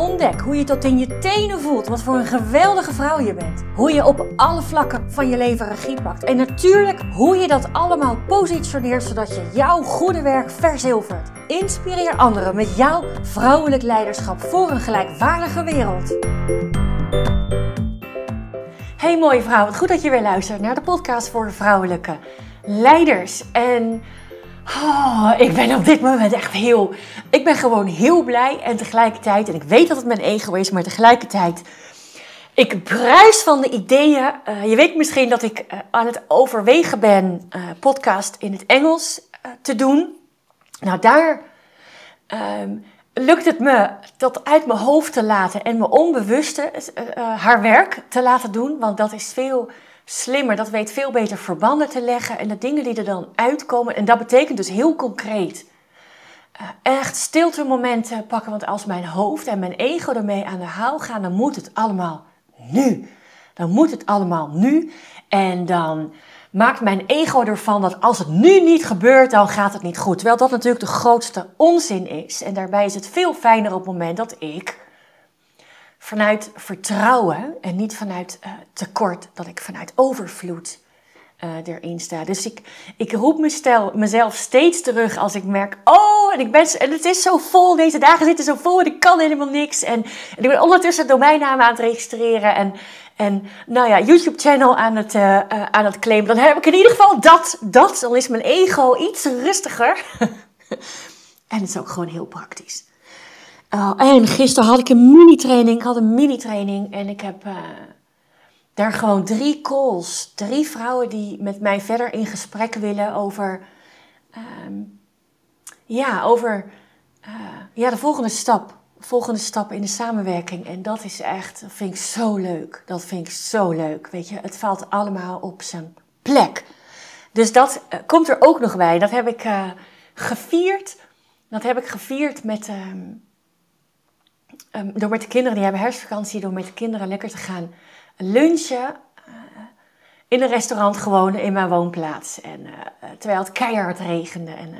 Ontdek hoe je tot in je tenen voelt wat voor een geweldige vrouw je bent. Hoe je op alle vlakken van je leven regie pakt. En natuurlijk hoe je dat allemaal positioneert zodat je jouw goede werk verzilvert. Inspireer anderen met jouw vrouwelijk leiderschap voor een gelijkwaardige wereld. Hey mooie vrouw, goed dat je weer luistert naar de podcast voor vrouwelijke leiders. En Oh, ik ben op dit moment echt heel. Ik ben gewoon heel blij en tegelijkertijd. En ik weet dat het mijn ego is, maar tegelijkertijd. Ik bruis van de ideeën. Uh, je weet misschien dat ik uh, aan het overwegen ben uh, podcast in het Engels te doen. Nou, daar um, lukt het me dat uit mijn hoofd te laten en mijn onbewuste haar werk te laten doen. Want dat is veel slimmer, dat weet veel beter verbanden te leggen en de dingen die er dan uitkomen. En dat betekent dus heel concreet echt stilte momenten pakken. Want als mijn hoofd en mijn ego ermee aan de haal gaan, dan moet het allemaal nu. Dan moet het allemaal nu. En dan maakt mijn ego ervan dat als het nu niet gebeurt, dan gaat het niet goed. Terwijl dat natuurlijk de grootste onzin is. En daarbij is het veel fijner op het moment dat ik vanuit vertrouwen en niet vanuit uh, tekort, dat ik vanuit overvloed uh, erin sta. Dus ik, ik roep mezelf, mezelf steeds terug als ik merk, oh, en, ik ben, en het is zo vol, deze dagen zitten zo vol en ik kan helemaal niks. En, ik ben ondertussen domeinnamen aan het registreren en, en nou ja, YouTube-channel aan, het uh, uh, aan het claimen. Dan heb ik in ieder geval dat, dat. Dan is mijn ego iets rustiger. en het is ook gewoon heel praktisch. Uh, en gisteren had ik een mini-training. Ik had een mini-training en ik heb daar gewoon drie calls. Drie vrouwen die met mij verder in gesprek willen over, um, ja, over uh, ja, de volgende stap. Volgende stap in de samenwerking. En dat is echt, dat vind ik zo leuk. Dat vind ik zo leuk. Weet je, het valt allemaal op zijn plek. Dus dat komt er ook nog bij. Dat heb ik gevierd. Dat heb ik gevierd met. Um, um, door met de kinderen, die hebben herfstvakantie, door met de kinderen lekker te gaan lunchen. Uh, in een restaurant gewoon in mijn woonplaats. En, uh, terwijl het keihard regende. En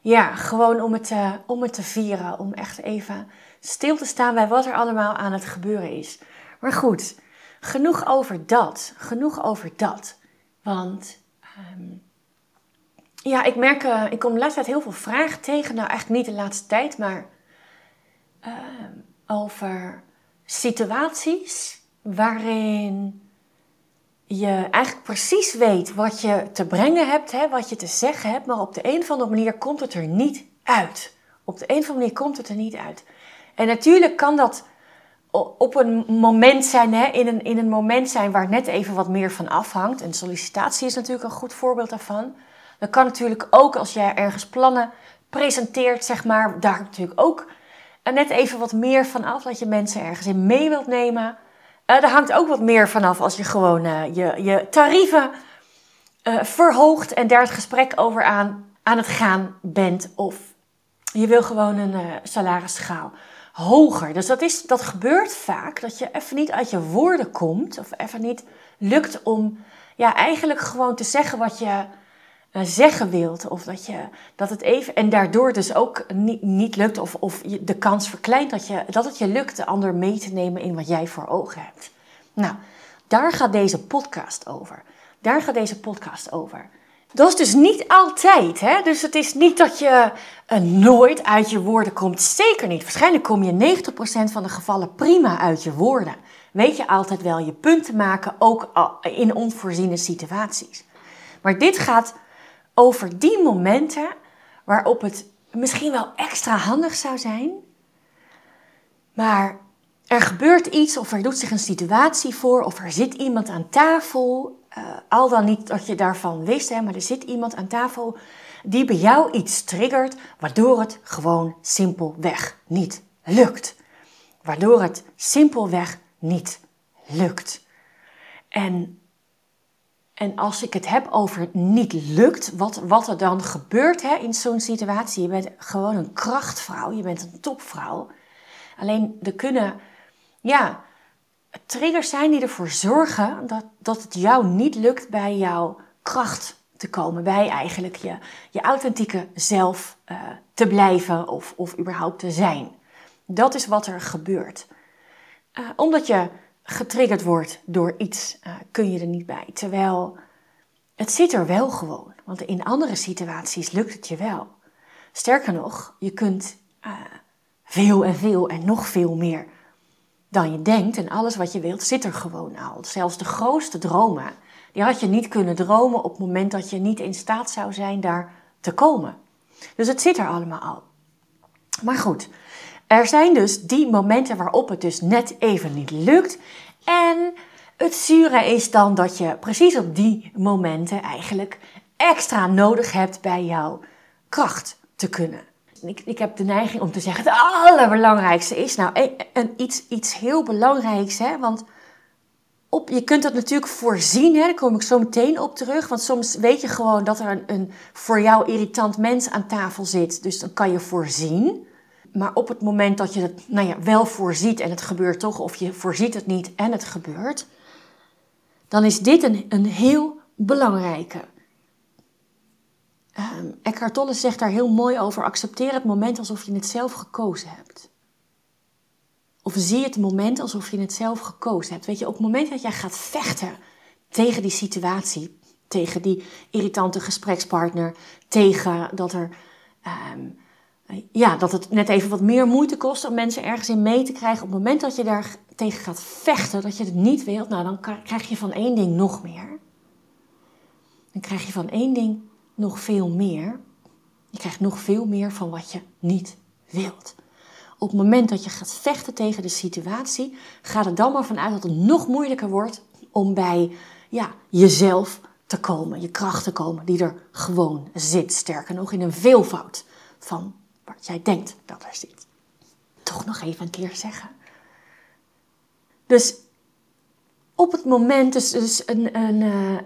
ja, gewoon om het, om het te vieren. Om echt even stil te staan bij wat er allemaal aan het gebeuren is. Maar goed, genoeg over dat. Genoeg over dat. Want um, ja, ik merk, ik kom de laatste tijd heel veel vragen tegen. Nou, eigenlijk niet de laatste tijd, maar uh, over situaties waarin je eigenlijk precies weet wat je te brengen hebt, hè, wat je te zeggen hebt, maar op de een of andere manier komt het er niet uit. Op de een of andere manier komt het er niet uit. En natuurlijk kan dat op een moment zijn, hè, in, een, in een moment zijn waar net even wat meer van afhangt. En sollicitatie is natuurlijk een goed voorbeeld daarvan. Dat kan natuurlijk ook als jij ergens plannen presenteert, zeg maar, daar natuurlijk ook net even wat meer van af dat je mensen ergens in mee wilt nemen. Uh, daar hangt ook wat meer vanaf als je gewoon uh, je, je tarieven uh, verhoogt en daar het gesprek over aan, aan het gaan bent. Of je wil gewoon een salarisschaal hoger. Dus dat, is, dat gebeurt vaak, dat je even niet uit je woorden komt. Of even niet lukt om ja, eigenlijk gewoon te zeggen wat je zeggen wilt. Of dat, je, dat het even. En daardoor dus ook niet, niet lukt. Of, of de kans verkleint dat, je, dat het je lukt de ander mee te nemen in wat jij voor ogen hebt. Nou, daar gaat deze podcast over. Daar gaat deze podcast over. Dat is dus niet altijd. Hè? Dus het is niet dat je uh, nooit uit je woorden komt. Zeker niet. Waarschijnlijk kom je 90% van de gevallen prima uit je woorden. Weet je altijd wel je punten maken, ook in onvoorziene situaties. Maar dit gaat over die momenten waarop het misschien wel extra handig zou zijn, maar er gebeurt iets of er doet zich een situatie voor of er zit iemand aan tafel, uh, al dan niet dat je daarvan wist, hè, maar er zit iemand aan tafel die bij jou iets triggert, waardoor het gewoon simpelweg niet lukt. Waardoor het simpelweg niet lukt. En En als ik het heb over het niet lukt, wat, wat er dan gebeurt hè, in zo'n situatie. Je bent gewoon een krachtvrouw, je bent een topvrouw. Alleen er kunnen ja, triggers zijn die ervoor zorgen dat, dat het jou niet lukt bij jouw kracht te komen. Bij eigenlijk je, je authentieke zelf uh, te blijven of, of überhaupt te zijn. Dat is wat er gebeurt. Uh, omdat je getriggerd wordt door iets, uh, kun je er niet bij. Terwijl het zit er wel gewoon. Want in andere situaties lukt het je wel. Sterker nog, je kunt veel en veel en nog veel meer dan je denkt. En alles wat je wilt zit er gewoon al. Zelfs de grootste dromen, die had je niet kunnen dromen op het moment dat je niet in staat zou zijn daar te komen. Dus het zit er allemaal al. Maar goed, er zijn dus die momenten waarop het dus net even niet lukt. En het zure is dan dat je precies op die momenten eigenlijk extra nodig hebt bij jouw kracht te kunnen. Ik, ik heb de neiging om te zeggen: het allerbelangrijkste is nou een, iets, iets heel belangrijks. Hè? Want op, je kunt dat natuurlijk voorzien, hè? daar kom ik zo meteen op terug. Want soms weet je gewoon dat er een, een voor jou irritant mens aan tafel zit. Dus dan kan je voorzien. Maar op het moment dat je het nou ja, wel voorziet en het gebeurt toch, of je voorziet het niet en het gebeurt, dan is dit een, een heel belangrijke. Um, Eckhart Tolle zegt daar heel mooi over: accepteer het moment alsof je het zelf gekozen hebt. Of zie het moment alsof je het zelf gekozen hebt. Weet je, op het moment dat jij gaat vechten tegen die situatie, tegen die irritante gesprekspartner, tegen dat er. Um, ja, dat het net even wat meer moeite kost om mensen ergens in mee te krijgen. Op het moment dat je daar tegen gaat vechten, dat je het niet wilt, nou dan krijg je van één ding nog meer. Dan krijg je van één ding nog veel meer. Je krijgt nog veel meer van wat je niet wilt. Op het moment dat je gaat vechten tegen de situatie, gaat het dan maar vanuit dat het nog moeilijker wordt om bij ja, jezelf te komen, je kracht te komen, die er gewoon zit. Sterker nog, in een veelvoud van wat jij denkt dat er zit. Toch nog even een keer zeggen. Dus op het moment, dus, dus een, een, uh, uh,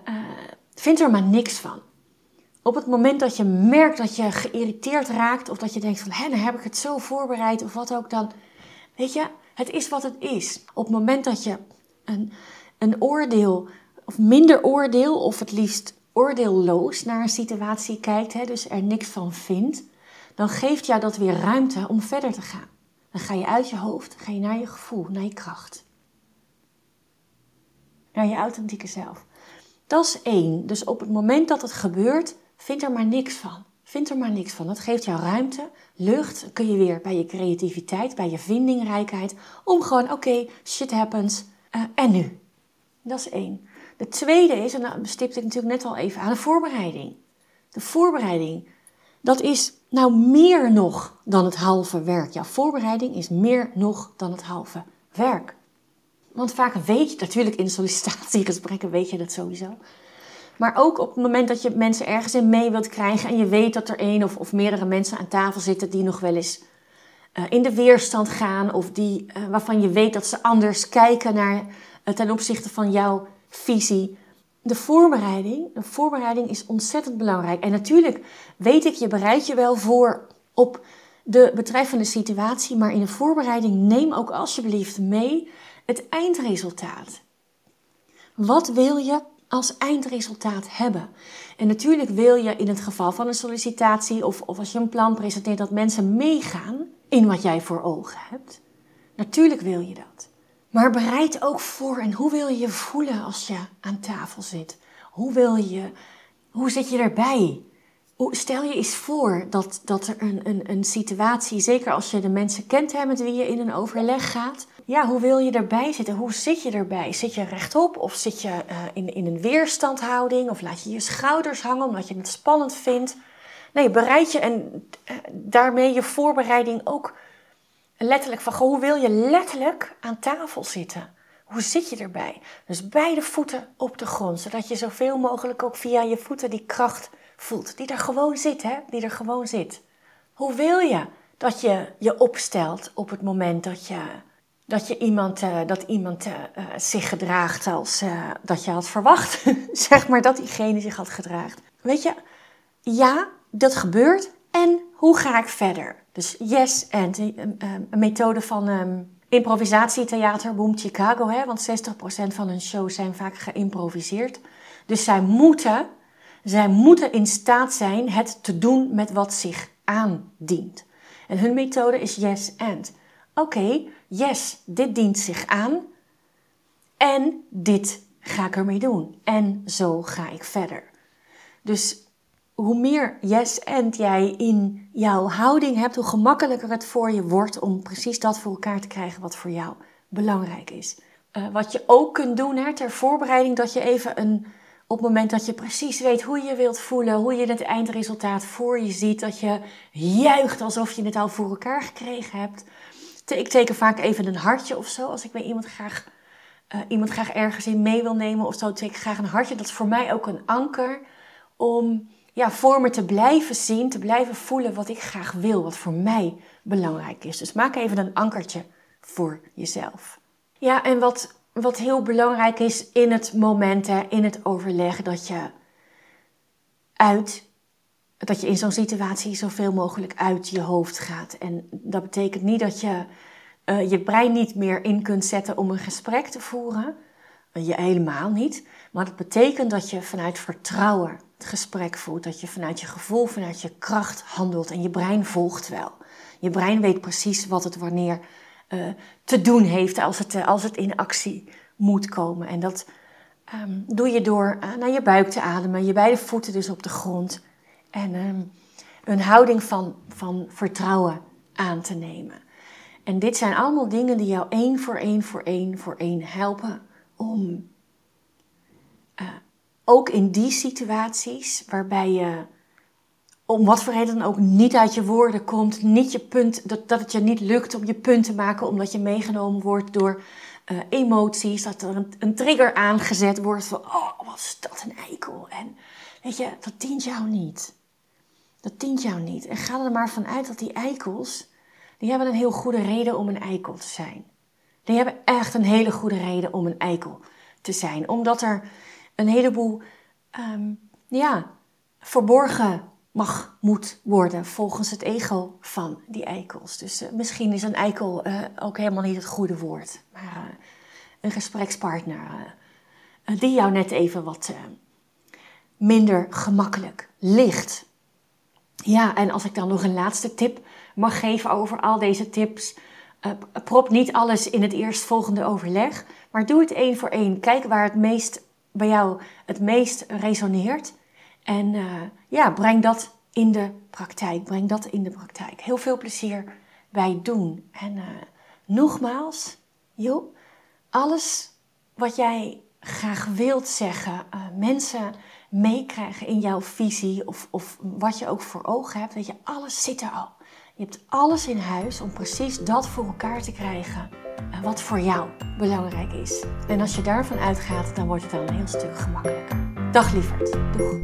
vind er maar niks van. Op het moment dat je merkt dat je geïrriteerd raakt of dat je denkt van hé, dan heb ik het zo voorbereid of wat ook dan. Weet je, het is wat het is. Op het moment dat je een, een oordeel of minder oordeel of het liefst oordeelloos naar een situatie kijkt, hè, dus er niks van vindt, dan geeft jou dat weer ruimte om verder te gaan. Dan ga je uit je hoofd, ga je naar je gevoel, naar je kracht. Naar je authentieke zelf. Dat is één. Dus op het moment dat het gebeurt, vind er maar niks van. Vind er maar niks van. Dat geeft jou ruimte, lucht. Kun je weer bij je creativiteit, bij je vindingrijkheid, om gewoon, oké, shit happens. Uh, en nu? Dat is één. De tweede is, en dat stipte ik natuurlijk net al even aan, de voorbereiding. De voorbereiding, dat is nou meer nog dan het halve werk. Ja, voorbereiding is meer nog dan het halve werk. Want vaak weet je, natuurlijk in sollicitatiegesprekken weet je dat sowieso. Maar ook op het moment dat je mensen ergens in mee wilt krijgen en je weet dat er één of, of meerdere mensen aan tafel zitten die nog wel eens uh, in de weerstand gaan of die, uh, waarvan je weet dat ze anders kijken naar, uh, ten opzichte van jouw visie. De voorbereiding, de voorbereiding is ontzettend belangrijk. En natuurlijk weet ik, je bereidt je wel voor op de betreffende situatie, maar in de voorbereiding neem ook alsjeblieft mee het eindresultaat. Wat wil je als eindresultaat hebben? En natuurlijk wil je in het geval van een sollicitatie of, of als je een plan presenteert dat mensen meegaan in wat jij voor ogen hebt. Natuurlijk wil je dat. Maar bereid ook voor en hoe wil je je voelen als je aan tafel zit? Hoe wil je, hoe zit je erbij? Stel je eens voor dat, dat er een, een, een situatie, zeker als je de mensen kent hè, met wie je in een overleg gaat. Ja, hoe wil je erbij zitten? Hoe zit je erbij? Zit je rechtop of zit je uh, in, in een weerstandhouding? Of laat je je schouders hangen omdat je het spannend vindt? Nee, bereid je en uh, daarmee je voorbereiding ook letterlijk van hoe wil je letterlijk aan tafel zitten? Hoe zit je erbij? Dus beide voeten op de grond, zodat je zoveel mogelijk ook via je voeten die kracht voelt. Die er gewoon zit, hè? Die er gewoon zit. Hoe wil je dat je je opstelt op het moment dat je dat, je iemand, uh, dat iemand uh, zich gedraagt als dat je had verwacht. zeg maar dat diegene zich had gedraagd. Weet je, ja, dat gebeurt. En hoe ga ik verder? Dus yes and. Een, een methode van um, improvisatietheater, Boom Chicago. Hè, want 60% van hun shows zijn vaak geïmproviseerd. Dus zij moeten, zij moeten in staat zijn het te doen met wat zich aandient. En hun methode is yes and. Oké, yes, dit dient zich aan. En dit ga ik ermee doen. En zo ga ik verder. Dus hoe meer yes and jij in jouw houding hebt, hoe gemakkelijker het voor je wordt om precies dat voor elkaar te krijgen wat voor jou belangrijk is. Uh, wat je ook kunt doen hè, ter voorbereiding, dat je even een, op het moment dat je precies weet hoe je wilt voelen, hoe je het eindresultaat voor je ziet, dat je juicht alsof je het al voor elkaar gekregen hebt. Ik teken vaak even een hartje of zo, als ik bij iemand graag, uh, iemand graag ergens in mee wil nemen of zo, teken graag een hartje. Dat is voor mij ook een anker om ja, voor me te blijven zien, te blijven voelen wat ik graag wil, wat voor mij belangrijk is. Dus maak even een ankertje voor jezelf. Ja, en wat, wat heel belangrijk is in het moment, in het overleg, dat je uit, dat je in zo'n situatie zoveel mogelijk uit je hoofd gaat. En dat betekent niet dat je uh, je brein niet meer in kunt zetten om een gesprek te voeren. Je helemaal niet. Maar dat betekent dat je vanuit vertrouwen gesprek voert. Dat je vanuit je gevoel, vanuit je kracht handelt. En je brein volgt wel. Je brein weet precies wat het wanneer uh, te doen heeft als het, uh, als het in actie moet komen. En dat um, doe je door uh, naar je buik te ademen. Je beide voeten dus op de grond. En um, een houding van, van vertrouwen aan te nemen. En dit zijn allemaal dingen die jou één voor één voor één voor één helpen om ook in die situaties waarbij je om wat voor reden dan ook niet uit je woorden komt, niet je punt, dat, dat het je niet lukt om je punt te maken omdat je meegenomen wordt door uh, emoties, dat er een, een, trigger aangezet wordt van, oh, wat is dat een eikel. En weet je, dat dient jou niet. Dat dient jou niet. En ga er maar vanuit dat die eikels, die hebben een heel goede reden om een eikel te zijn. Die hebben echt een hele goede reden om een eikel te zijn. Omdat er een heleboel um, ja, verborgen mag, moet worden volgens het ego van die eikels. Dus uh, misschien is een eikel uh, ook helemaal niet het goede woord. Maar uh, een gesprekspartner die jou net even wat minder gemakkelijk ligt. Ja, en als ik dan nog een laatste tip mag geven over al deze tips. prop niet alles in het eerstvolgende overleg, maar doe het één voor één. Kijk waar het meest bij jou het meest resoneert. En uh, ja, breng dat in de praktijk. Breng dat in de praktijk. Heel veel plezier bij doen. En uh, nogmaals, joh, alles wat jij graag wilt zeggen, uh, mensen meekrijgen in jouw visie of, of wat je ook voor ogen hebt, weet je, alles zit er al. Je hebt alles in huis om precies dat voor elkaar te krijgen wat voor jou belangrijk is. En als je daarvan uitgaat, dan wordt het dan een heel stuk gemakkelijker. Dag lieverd. Doeg.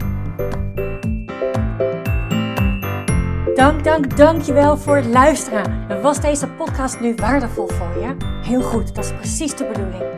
Dank, dank, dank je wel voor het luisteren. Was deze podcast nu waardevol voor je? Heel goed, dat is precies de bedoeling.